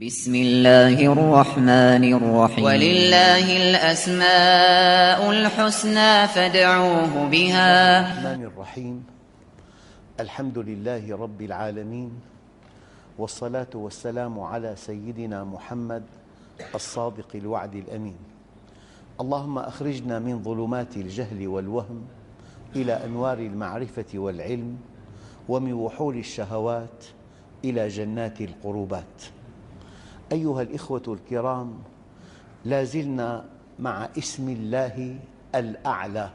بسم الله الرحمن الرحيم. ولله الأسماء الحسنى فادعوه بها. الرحمن الرحيم. الحمد لله رب العالمين. والصلاة والسلام على سيدنا محمد الصادق الوعد الأمين. اللهم أخرجنا من ظلمات الجهل والوهم إلى أنوار المعرفة والعلم ومن وحول الشهوات إلى جنات القربات. أيها الإخوة الكرام لا زلنا مع اسم الله الأعلى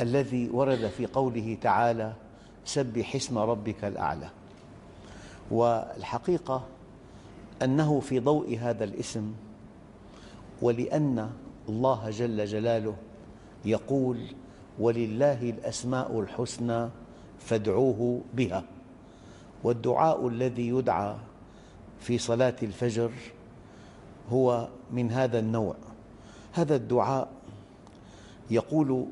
الذي ورد في قوله تعالى سبح اسم ربك الأعلى. والحقيقة أنه في ضوء هذا الاسم ولأن الله جل جلاله يقول ولله الأسماء الحسنى فادعوه بها. والدعاء الذي يدعى في صلاة الفجر هو من هذا النوع. هذا الدعاء يقول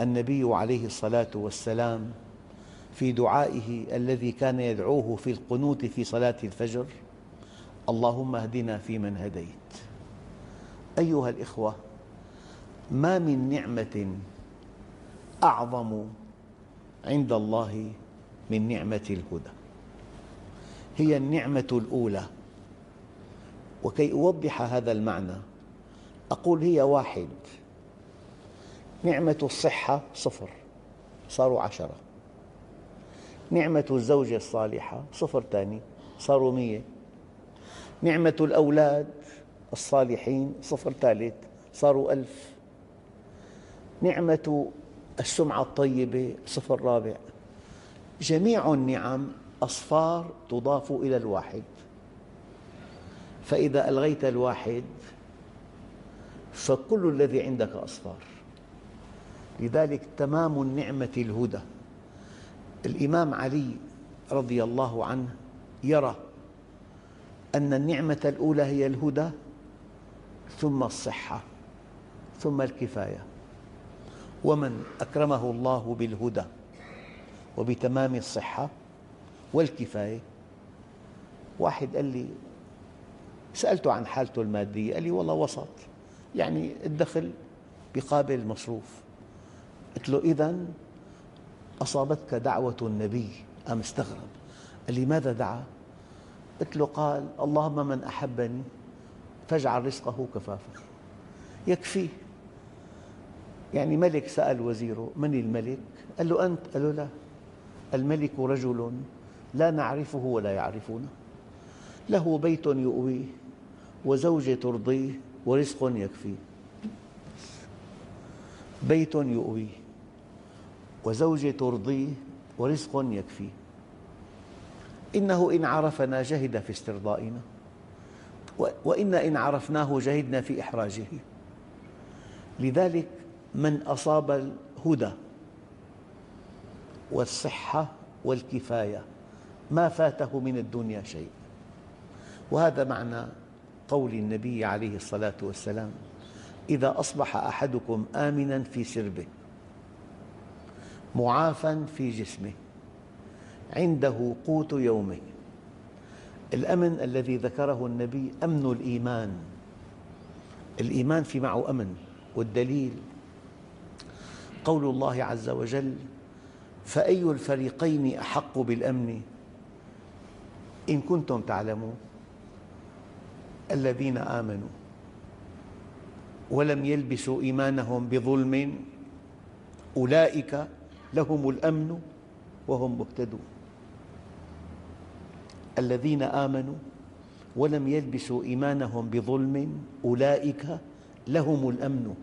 النبي عليه الصلاة والسلام في دعائه الذي كان يدعوه في القنوت في صلاة الفجر اللهم اهدنا فيمن هديت. أيها الإخوة ما من نعمة أعظم عند الله من نعمة الهدى. هي النعمة الأولى. وكي أوضح هذا المعنى. أقول هي واحد. نعمة الصحة صفر. صاروا عشرة. نعمة الزوجة الصالحة صفر ثاني صاروا مية. نعمة الأولاد الصالحين صفر ثالث صاروا ألف. نعمة السمعة الطيبة صفر رابع. جميع النعم أصفار تضاف إلى الواحد. فإذا ألغيت الواحد فكل الذي عندك أصفار. لذلك تمام النعمة الهدى. الإمام علي رضي الله عنه يرى أن النعمة الأولى هي الهدى ثم الصحة ثم الكفاية. ومن أكرمه الله بالهدى وبتمام الصحة والكفاية واحد قال لي سألته عن حالته المادية قال لي والله وسط. يعني الدخل بقابل المصروف قلت له إذا أصابتك دعوة النبي أم استغرب؟ قال لي ماذا دعا؟ قلت له قال اللهم من أحبني فاجعل رزقه كفافا يكفيه يعني ملك سأل وزيره من الملك؟ قال له أنت؟ قال له لا. الملك رجل لا نعرفه ولا يعرفونه. له بيت يؤويه. وزوجة ترضيه ورزق يكفيه بيت يؤويه وزوجة ترضيه ورزق يكفيه إنه إن عرفنا جهد في استرضائنا وإنا إن عرفناه جهدنا في إحراجه. لذلك من أصاب الهدى والصحة والكفاية ما فاته من الدنيا شيء. وهذا معنى قول النبي عليه الصلاة والسلام إذا أصبح أحدكم آمنا في سربه معافى في جسمه عنده قوت يومه الأمن الذي ذكره النبي أمن الإيمان الإيمان في معه أمن والدليل قول الله عز وجل فأي الفريقين أحق بالأمن؟ إن كنتم تعلمون. الذين آمنوا ولم يلبسوا إيمانهم بظلم أولئك لهم الأمن وهم مهتدون. الذين آمنوا ولم يلبسوا إيمانهم بظلم أولئك لهم الأمن.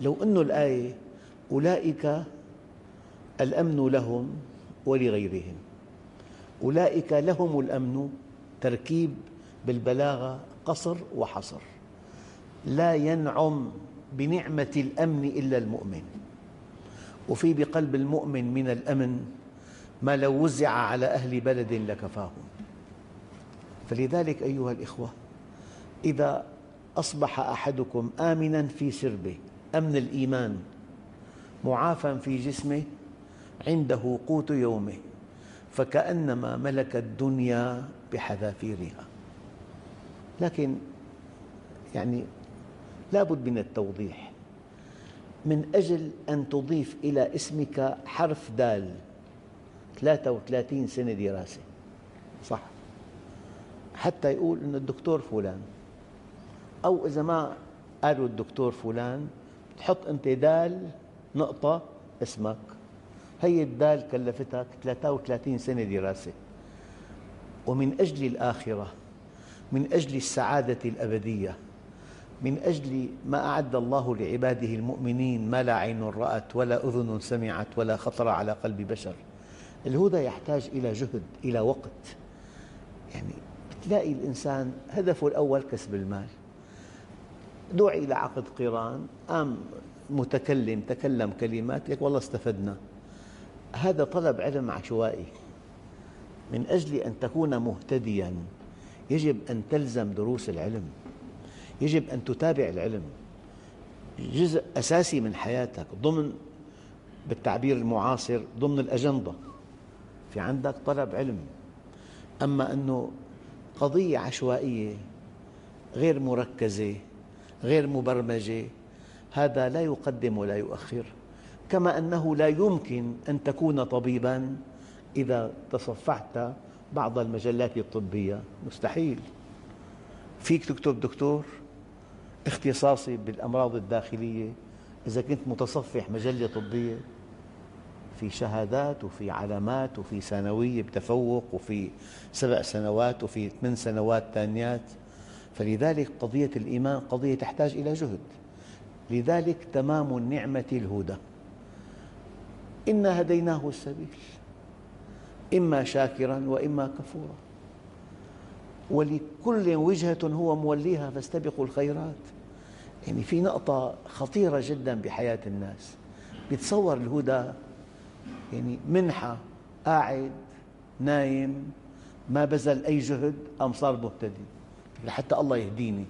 لو أن الآية أولئك الأمن لهم ولغيرهم. أولئك لهم الأمن تركيب بالبلاغة قصر وحصر. لا ينعم بنعمة الأمن إلا المؤمن. وفي بقلب المؤمن من الأمن ما لو وزع على أهل بلد لكفاهم. فلذلك أيها الإخوة إذا أصبح أحدكم آمنا في سربه أمن الإيمان معافى في جسمه عنده قوت يومه فكأنما ملك الدنيا بحذافيرها. لكن يعني لا بد من التوضيح من أجل أن تضيف إلى اسمك حرف دال 33 سنة دراسة. صح. حتى يقول أن الدكتور فلان. أو إذا ما قالوا الدكتور فلان تحط أنت دال نقطة اسمك. هي الدال كلفتك 33 سنة دراسة. ومن أجل الآخرة من أجل السعادة الأبدية من أجل ما أعد الله لعباده المؤمنين ما لا عين رأت ولا أذن سمعت ولا خطر على قلب بشر. الهدى يحتاج إلى جهد إلى وقت. يعني تلاقي الإنسان هدفه الأول كسب المال. دعي إلى عقد قران قام متكلم تكلم كلمات لك والله استفدنا. هذا طلب علم عشوائي. من أجل أن تكون مهتدياً. يجب أن تلزم دروس العلم يجب أن تتابع العلم. جزء أساسي من حياتك ضمن بالتعبير المعاصر ضمن الأجندة. في عندك طلب علم. أما أنه قضية عشوائية غير مركزة غير مبرمجة هذا لا يقدم ولا يؤخر. كما أنه لا يمكن أن تكون طبيباً إذا تصفحت بعض المجلات الطبية. مستحيل. فيك تكتب دكتور اختصاصي بالأمراض الداخلية. إذا كنت متصفح مجلة طبية في شهادات وفي علامات وفي ثانوية بتفوق وفي سبع سنوات وفي ثمان سنوات ثانيات فلذلك قضية الإيمان قضية تحتاج إلى جهد. لذلك تمام النعمة الهدى إنا هديناه السبيل. إما شاكرا وإما كفورا. ولكل وجهة هو موليها فاستبقوا الخيرات. يعني في نقطة خطيرة جدا بحياة الناس. بيتصور الهدى يعني منحة قاعد نايم ما بذل أي جهد أم صار مهتدي. لحتى الله يهديني.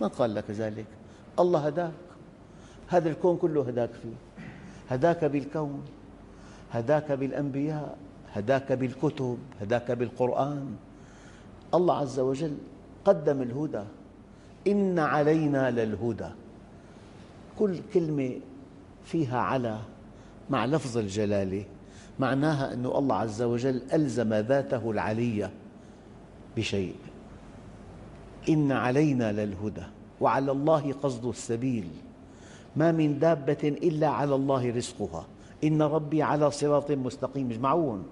من قال لك ذلك؟ الله هداك. هذا الكون كله هداك فيه. هداك بالكون. هداك بالأنبياء. هداك بالكتب هداك بالقرآن. الله عز وجل قدم الهدى. إن علينا للهدى. كل كلمة فيها على مع لفظ الجلالة معناها أن الله عز وجل ألزم ذاته العلية بشيء. إن علينا للهدى. وعلى الله قصد السبيل. ما من دابة إلا على الله رزقها. إن ربي على صراط مستقيم. اجمعون.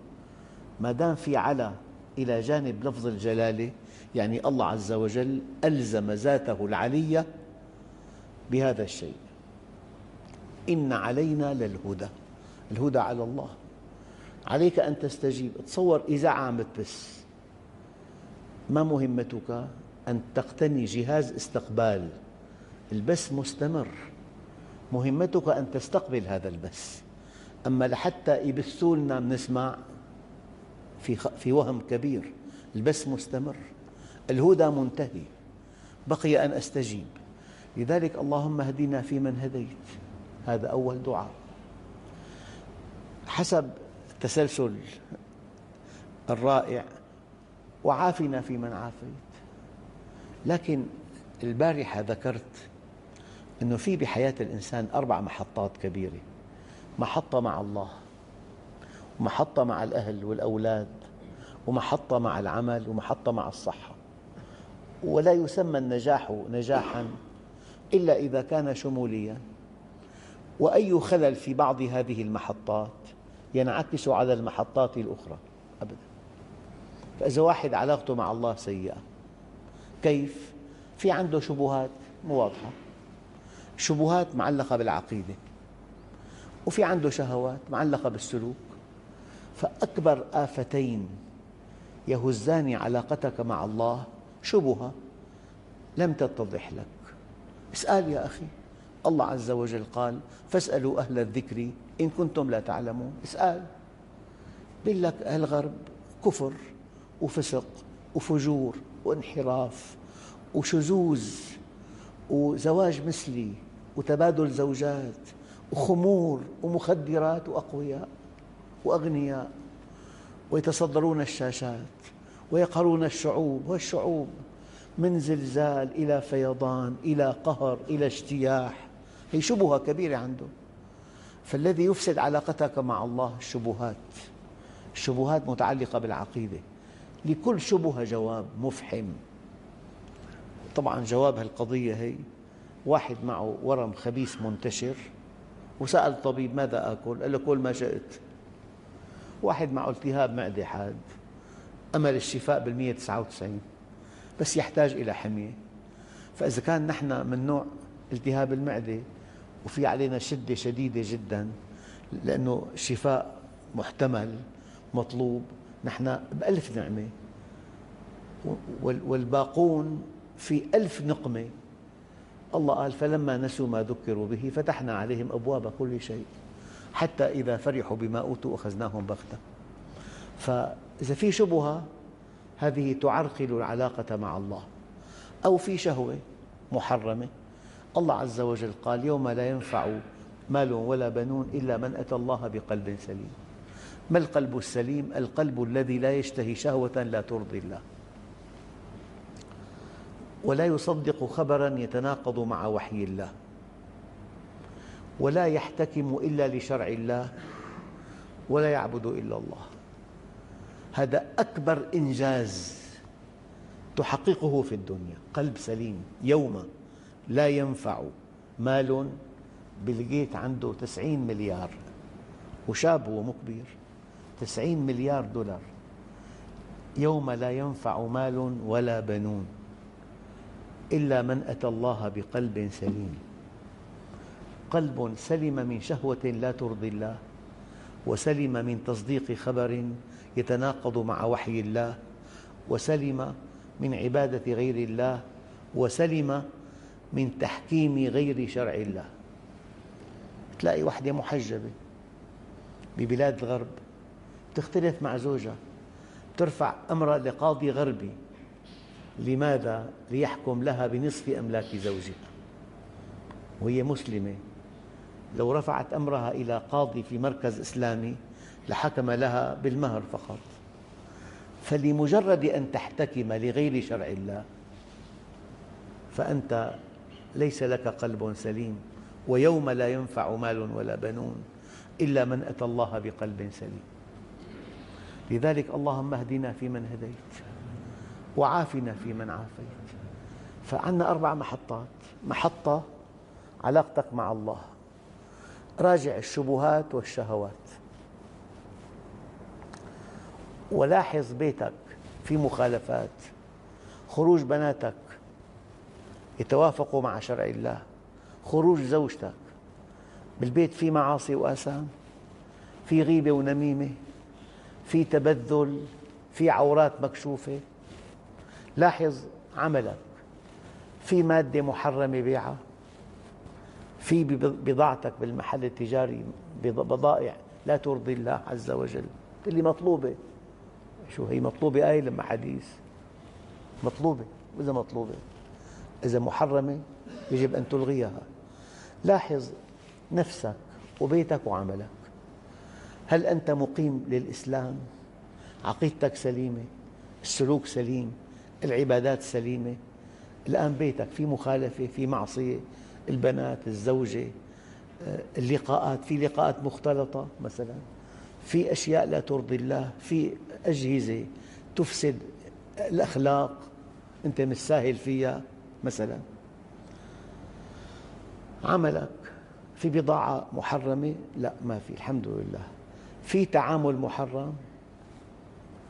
ما دام في على إلى جانب لفظ الجلالة يعني الله عز وجل ألزم ذاته العلية بهذا الشيء. إن علينا للهدى. الهدى على الله. عليك أن تستجيب. تصور إذاعة عم بتبث ما مهمتك؟ أن تقتني جهاز استقبال. البث مستمر. مهمتك أن تستقبل هذا البث أما لحتى يبثوا لنا نسمع في في وهم كبير. البث مستمر. الهدى منتهي. بقي أن أستجيب. لذلك اللهم اهدنا فيمن هديت. هذا أول دعاء. حسب التسلسل الرائع وعافنا فيمن عافيت. لكن البارحة ذكرت أنه في بحياة الإنسان أربع محطات كبيرة. محطة مع الله. ومحطة مع الأهل والأولاد ومحطة مع العمل ومحطة مع الصحة. ولا يسمى النجاح نجاحا إلا إذا كان شموليا. وأي خلل في بعض هذه المحطات ينعكس على المحطات الأخرى. أبدا. فإذا واحد علاقته مع الله سيئة كيف؟ في عنده شبهات مو واضحة شبهات معلقة بالعقيدة. وفي عنده شهوات معلقة بالسلوك. فأكبر آفتين يهزان علاقتك مع الله. شبهة لم تتضح لك. اسأل يا أخي. الله عز وجل قال فاسألوا أهل الذكر إن كنتم لا تعلمون. اسأل. يقول لك الغرب كفر وفسق وفجور وانحراف وشذوذ وزواج مثلي وتبادل زوجات وخمور ومخدرات وأقوياء. وأغنياء ويتصدرون الشاشات ويقهرون الشعوب والشعوب من زلزال إلى فيضان إلى قهر إلى اجتياح. هي شبهة كبيرة عنده فالذي يفسد علاقتك مع الله الشبهات الشبهات متعلقة بالعقيدة. لكل شبهة جواب مفحم. طبعا جواب هالقضية هي واحد معه ورم خبيث منتشر وسأل الطبيب ماذا آكل؟ قال له كل ما شئت. واحد معه التهاب معدة حاد أمل الشفاء بالمئة تسعة وتسعين بس يحتاج إلى حمية. فإذا كان نحن من نوع التهاب المعدة وفي علينا شدة شديدة جدا لأنه الشفاء محتمل مطلوب نحن بألف نعمة. والباقون في ألف نقمة. الله قال فلما نسوا ما ذكروا به فتحنا عليهم أبواب كل شيء. حتى إذا فرحوا بما أوتوا أخذناهم بغتة. فإذا في شبهة هذه تعرقل العلاقة مع الله. أو في شهوة محرمة الله عز وجل قال يوم لا ينفع مال ولا بنون إلا من أتى الله بقلب سليم. ما القلب السليم؟ القلب الذي لا يشتهي شهوة لا ترضي الله. ولا يصدق خبرا يتناقض مع وحي الله. ولا يحتكم إلا لشرع الله ولا يعبد إلا الله. هذا أكبر إنجاز تحققه في الدنيا. قلب سليم يوم لا ينفع مال بيل عنده تسعين مليار وشاب هو مو كبير تسعين مليار دولار. يوم لا ينفع مال ولا بنون إلا من أتى الله بقلب سليم. قلب سلم من شهوة لا ترضي الله وسلم من تصديق خبر يتناقض مع وحي الله وسلم من عبادة غير الله وسلم من تحكيم غير شرع الله. تلاقي وحدة محجبة ببلاد الغرب تختلف مع زوجها ترفع أمرها لقاضي غربي لماذا؟ ليحكم لها بنصف أملاك زوجها. وهي مسلمة. لو رفعت أمرها إلى قاضي في مركز إسلامي لحكم لها بالمهر فقط. فلمجرد أن تحتكم لغير شرع الله فأنت ليس لك قلب سليم ويوم لا ينفع مال ولا بنون إلا من أتى الله بقلب سليم. لذلك اللهم اهدنا فيمن هديت وعافنا فيمن عافيت. فعندنا أربع محطات. محطة علاقتك مع الله. راجع الشبهات والشهوات. ولاحظ بيتك في مخالفات خروج بناتك يتوافقوا مع شرع الله خروج زوجتك بالبيت في معاصي وآثام في غيبة ونميمة في تبذل في عورات مكشوفة. لاحظ عملك في مادة محرمة بيعها في بضاعتك بالمحل التجاري بضائع لا ترضي الله عز وجل. اللي مطلوبة. شو هي مطلوبة؟ آية لما حديث. مطلوبة. وإذا مطلوبة؟ إذا محرمة يجب أن تلغيها. لاحظ نفسك وبيتك وعملك. هل أنت مقيم للإسلام؟ عقيدتك سليمة؟ السلوك سليم؟ العبادات سليمة؟ الآن بيتك في مخالفة في معصية؟ البنات الزوجة آه، اللقاءات في لقاءات مختلطة مثلا في أشياء لا ترضي الله في أجهزة تفسد الأخلاق أنت مش ساهل فيها مثلا. عملك في بضاعة محرمة؟ لا ما في الحمد لله. في تعامل محرم؟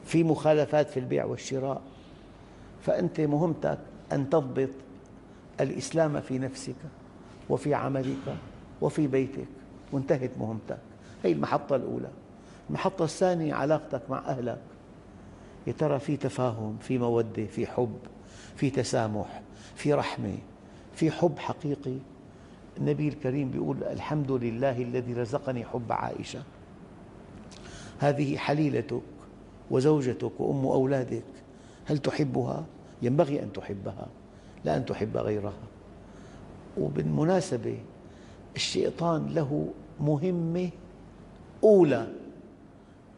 في مخالفات في البيع والشراء؟ فأنت مهمتك أن تضبط الإسلام في نفسك. وفي عملك وفي بيتك. وانتهت مهمتك. هذه المحطة الأولى. المحطة الثانية علاقتك مع أهلك. يا ترى في تفاهم في مودة في حب في تسامح في رحمة في حب حقيقي؟ النبي الكريم يقول الحمد لله الذي رزقني حب عائشة. هذه حليلتك وزوجتك وأم أولادك. هل تحبها؟ ينبغي أن تحبها لا أن تحب غيرها. وبالمناسبة الشيطان له مهمة أولى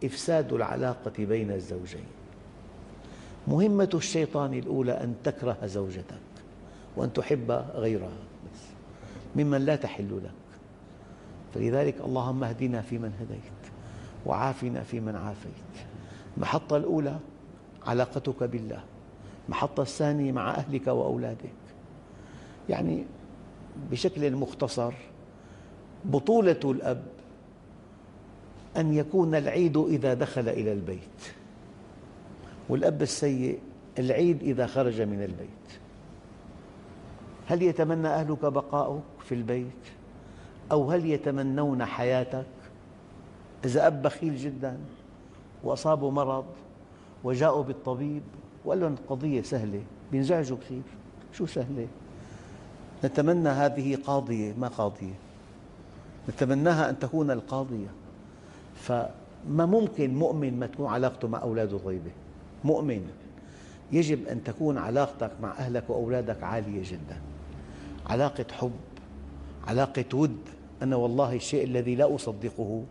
إفساد العلاقة بين الزوجين. مهمة الشيطان الأولى أن تكره زوجتك وأن تحب غيرها. ممن لا تحل لك. فلذلك اللهم اهدنا فيمن هديت وعافنا فيمن عافيت. المحطة الأولى علاقتك بالله. المحطة الثانية مع أهلك وأولادك. يعني بشكل مختصر بطولة الأب أن يكون العيد إذا دخل إلى البيت والأب السيء العيد إذا خرج من البيت هل يتمنى أهلك بقاؤك في البيت؟ أو هل يتمنون حياتك؟ إذا أب بخيل جدا وأصابه مرض وجاءوا بالطبيب وقال لهم القضية سهلة بينزعجوا كثير شو سهلة؟ نتمنى هذه قاضية ما قاضية؟ نتمناها أن تكون القاضية. فما ممكن مؤمن ما تكون علاقته مع أولاده طيبة مؤمن. يجب أن تكون علاقتك مع أهلك وأولادك عالية جدا. علاقة حب علاقة ود. أنا والله الشيء الذي لا أصدقه.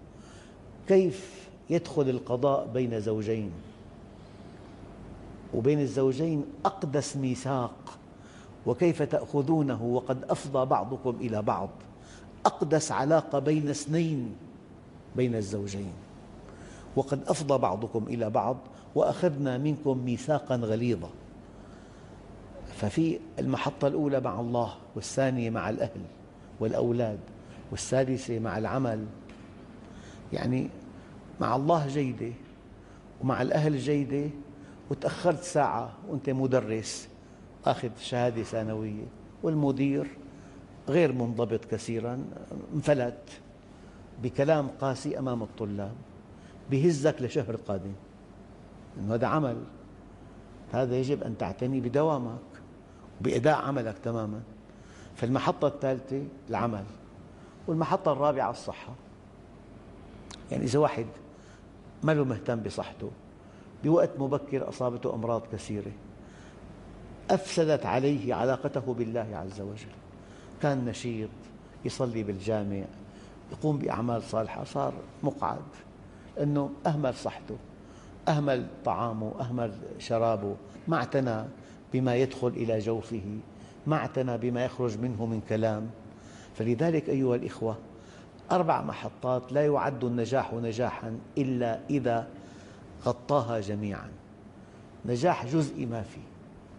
كيف يدخل القضاء بين زوجين؟ وبين الزوجين أقدس ميثاق. وكيف تأخذونه وقد أفضى بعضكم إلى بعض. أقدس علاقة بين اثنين بين الزوجين. وقد أفضى بعضكم إلى بعض وأخذنا منكم ميثاقا غليظا. ففي المحطة الأولى مع الله والثانية مع الأهل والأولاد والثالثة مع العمل. يعني مع الله جيدة ومع الأهل جيدة وتأخرت ساعة وأنت مدرس. أخذ شهادة ثانوية والمدير غير منضبط كثيرا انفلت بكلام قاسي أمام الطلاب بهزك لشهر قادم. إنه هذا عمل. هذا يجب أن تعتني بدوامك وبإداء عملك تماما. فالمحطة الثالثة العمل والمحطة الرابعة الصحة. يعني إذا واحد ما له مهتم بصحته بوقت مبكر أصابته أمراض كثيرة. أفسدت عليه علاقته بالله عز وجل. كان نشيط يصلي بالجامع يقوم بأعمال صالحة صار مقعد. لأنه أهمل صحته أهمل طعامه أهمل شرابه. ما اعتنى بما يدخل إلى جوفه ما اعتنى بما يخرج منه من كلام. فلذلك أيها الإخوة أربع محطات لا يعد النجاح نجاحا إلا إذا غطاها جميعا. نجاح جزئي ما في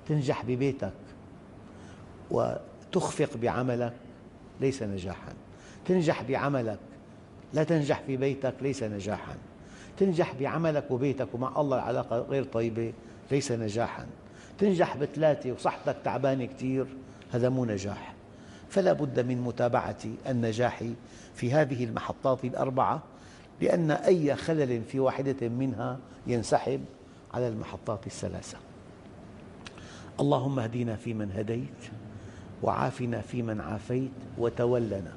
تنجح ببيتك وتخفق بعملك ليس نجاحا. تنجح بعملك لا تنجح في بيتك ليس نجاحا. تنجح بعملك وبيتك ومع الله العلاقة غير طيبة ليس نجاحا. تنجح بثلاثة وصحتك تعبانة كثير هذا مو نجاح. فلا بد من متابعة النجاح في هذه المحطات الأربعة لأن أي خلل في واحدة منها ينسحب على المحطات الثلاثة. اللهم اهدنا فيمن هديت وعافنا فيمن عافيت وتولنا.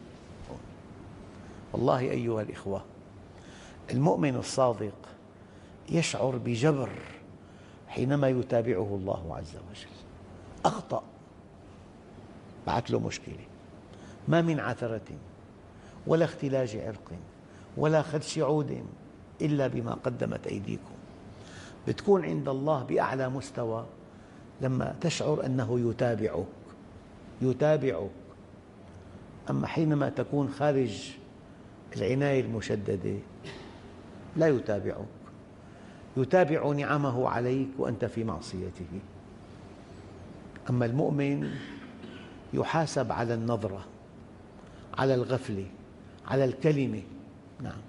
والله أيها الإخوة المؤمن الصادق يشعر بجبر حينما يتابعه الله عز وجل. أخطأ بعث له مشكلة ما من عثرة ولا اختلاج عرق ولا خدش عود إلا بما قدمت أيديكم. بتكون عند الله بأعلى مستوى لما تشعر أنه يتابعك يتابعك. أما حينما تكون خارج العناية المشددة لا يتابعك. يتابع نعمه عليك وأنت في معصيته. أما المؤمن يحاسب على النظرة على الغفلة على الكلمة. نعم.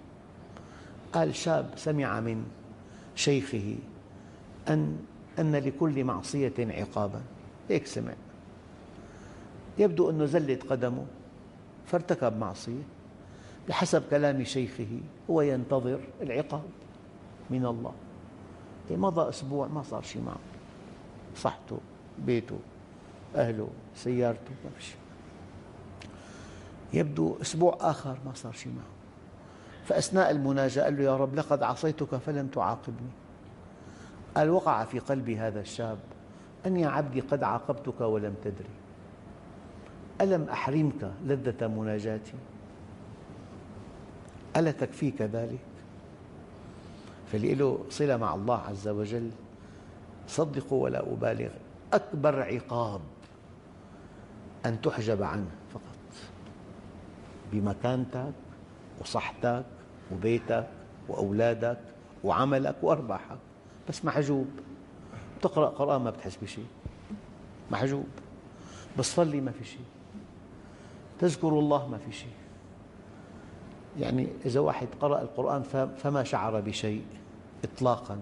قال شاب سمع من شيخه أن أن لكل معصية عقابا. هيك سمع. يبدو أنه زلت قدمه فارتكب معصية. بحسب كلام شيخه هو ينتظر العقاب من الله. مضى أسبوع ما صار شيء معه. صحته بيته أهله سيارته ما في يبدو أسبوع آخر ما صار شيء معه. فأثناء المناجاة قال له يا رب لقد عصيتك فلم تعاقبني. قال وقع في قلب هذا الشاب أن يا عبدي قد عاقبتك ولم تدري؟ ألم أحرمك لذة مناجاتي؟ ألا تكفيك ذلك؟ فاللي له صلة مع الله عز وجل صدقوا ولا أبالغ أكبر عقاب أن تحجب عنه فقط. بمكانتك وصحتك وبيتك وأولادك وعملك وأرباحك. بس محجوب. تقرأ قرآن ما بتحس بشيء. محجوب. بتصلي ما في شيء. تذكر الله ما في شيء. يعني إذا واحد قرأ القرآن فما شعر بشيء إطلاقا.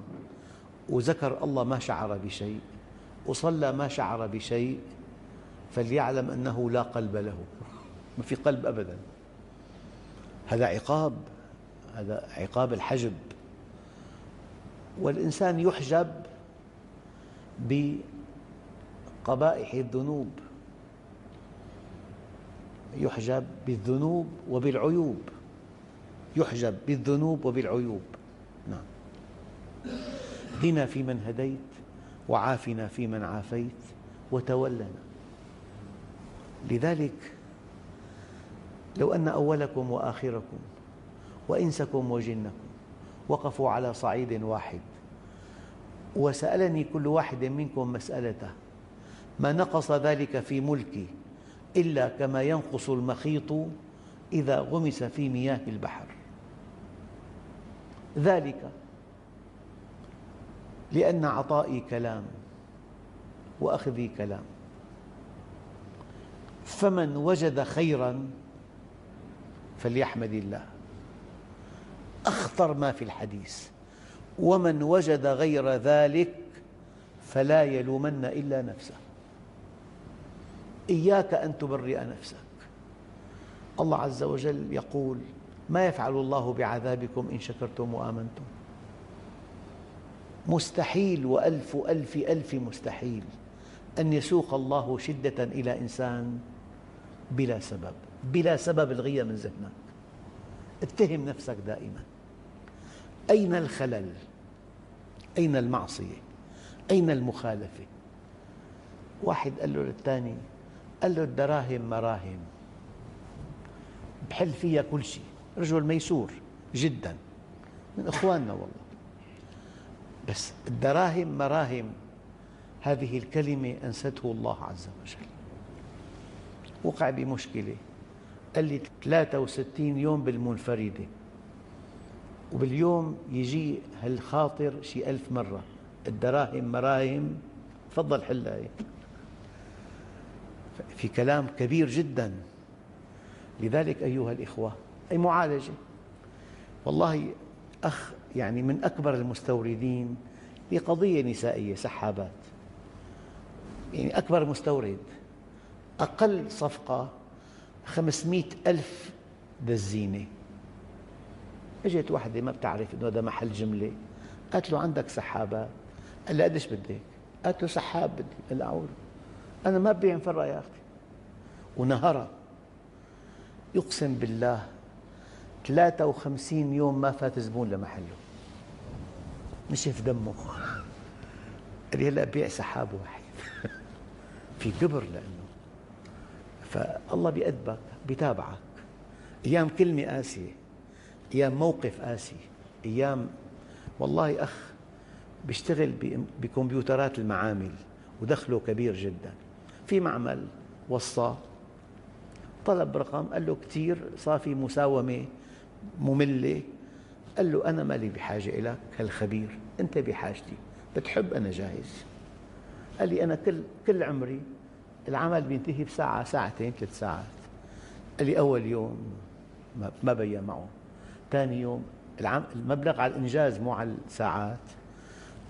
وذكر الله ما شعر بشيء. وصلى ما شعر بشيء. فليعلم أنه لا قلب له. ما في قلب أبدا. هذا عقاب. هذا عقاب الحجب. والإنسان يحجب بقبائح الذنوب يحجب بالذنوب وبالعيوب يحجب بالذنوب وبالعيوب. نعم. اهدنا فيمن هديت وعافنا فيمن عافيت وتولنا. لذلك لو أن أولكم وآخركم وإنسكم وجنكم وقفوا على صعيد واحد وسألني كل واحد منكم مسألته. ما نقص ذلك في ملكي إلا كما ينقص المخيط إذا غمس في مياه البحر. ذلك لأن عطائي كلام وأخذي كلام. فمن وجد خيراً فليحمد الله. أخطر ما في الحديث. ومن وجد غير ذلك فلا يلومن إلا نفسه. إياك أن تبرئ نفسك. الله عز وجل يقول ما يفعل الله بعذابكم إن شكرتم وآمنتم. مستحيل وألف ألف ألف مستحيل أن يسوق الله شدة إلى إنسان بلا سبب بلا سبب الغية من ذهنك اتهم نفسك دائما. أين الخلل؟ أين المعصية؟ أين المخالفة؟ واحد قال له للثاني قال له الدراهم مراهم. بحل فيها كل شيء. رجل ميسور جدا. من إخواننا والله. بس الدراهم مراهم هذه الكلمة أنسته الله عز وجل. وقع بمشكلة. قال لي 63 يوم بالمنفردة. وباليوم يجي هالخاطر شي ألف مرة. الدراهم مراهم. تفضل حلها في كلام كبير جدا. لذلك أيها الإخوة أي معالجة. والله أخ يعني من أكبر المستوردين لقضية نسائية سحابات. يعني أكبر مستورد. أقل صفقة خمسمئة ألف دزينة اجت واحدة ما بتعرف إنه هذا محل جملة. قالت له عندك سحابات قال لها قديش بدك؟ قالت له سحاب بدي قال أعوذ. أنا ما ببيع مفرق يا أختي. ونهرها يقسم بالله 53 يوم ما فات زبون لمحله. نشف دمه. قال لي هلا بيع سحاب واحد. في كبر لأنه. فالله بيأدبك بيتابعك. أيام كلمة قاسية. أيام موقف قاسي أيام والله أخ بيشتغل بكمبيوترات المعامل ودخله كبير جدا. في معمل وصى طلب رقم قال له كثير صار في مساومة مملة. قال له أنا مالي بحاجة إليك هالخبير أنت بحاجتي بتحب أنا جاهز. قال لي أنا كل كل عمري العمل بينتهي بساعة ساعتين ثلاث ساعات. قال لي أول يوم ما بين معه. ثاني يوم المبلغ على الإنجاز مو على الساعات.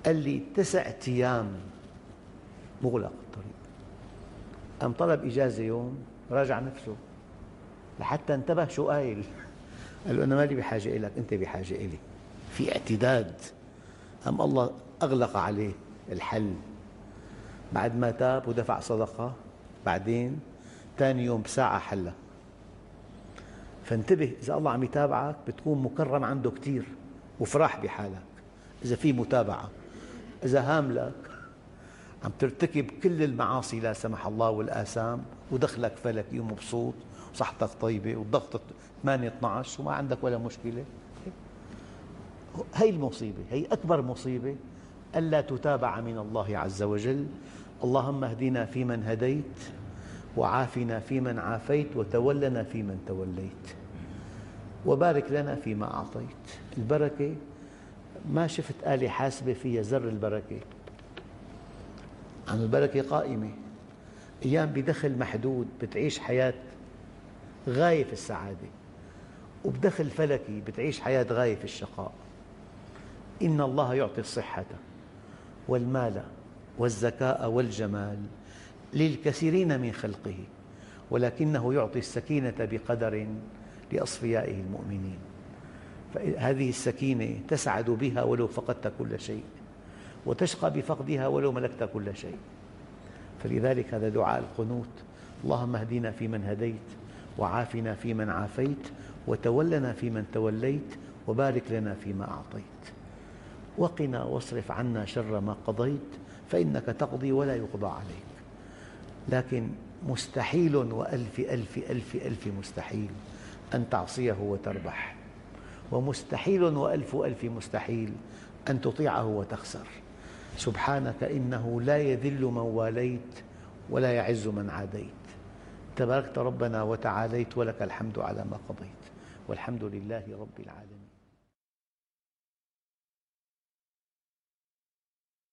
قال لي تسع أيام مغلق الطريق. قام طلب إجازة يوم راجع نفسه لحتى انتبه شو قايل. قال له أنا مالي بحاجة إليك أنت بحاجة إلي. في اعتداد. أم الله أغلق عليه الحل. بعد ما تاب ودفع صدقة بعدين ثاني يوم بساعة حلها. فانتبه إذا الله عم يتابعك بتكون مكرم عنده كثير وفرح بحالك. إذا في متابعة إذا هاملك عم ترتكب كل المعاصي لا سمح الله والآثام ودخلك فلكي ومبسوط وصحتك طيبة والضغط 8 12 وما عندك ولا مشكلة. هي المصيبة هي أكبر مصيبة ألا تتابع من الله عز وجل. اللهم اهدنا فيمن هديت وعافنا فيمن عافيت وتولنا فيمن توليت. وبارك لنا فيما أعطيت. البركة ما شفت آلة حاسبة فيها زر البركة؟ عن البركة قائمة. أيام بدخل محدود بتعيش حياة غاية في السعادة وبدخل فلكي بتعيش حياة غاية في الشقاء. إن الله يعطي الصحة والمال والذكاء والجمال. للكثيرين من خلقه ولكنه يعطي السكينة بقدر لأصفيائه المؤمنين. فهذه السكينة تسعد بها ولو فقدت كل شيء وتشقى بفقدها ولو ملكت كل شيء. فلذلك هذا دعاء القنوت اللهم اهدنا فيمن هديت وعافنا فيمن عافيت وتولنا فيمن توليت وبارك لنا فيما أعطيت. وقنا واصرف عنا شر ما قضيت فإنك تقضي ولا يقضى عليك. لكن مستحيل وألف ألف ألف ألف مستحيل أن تعصيه وتربح. ومستحيل وألف ألف مستحيل أن تطيعه وتخسر. سبحانك إنه لا يذل من واليت ولا يعز من عاديت. تباركت ربنا وتعاليت ولك الحمد على ما قضيت. والحمد لله رب العالمين.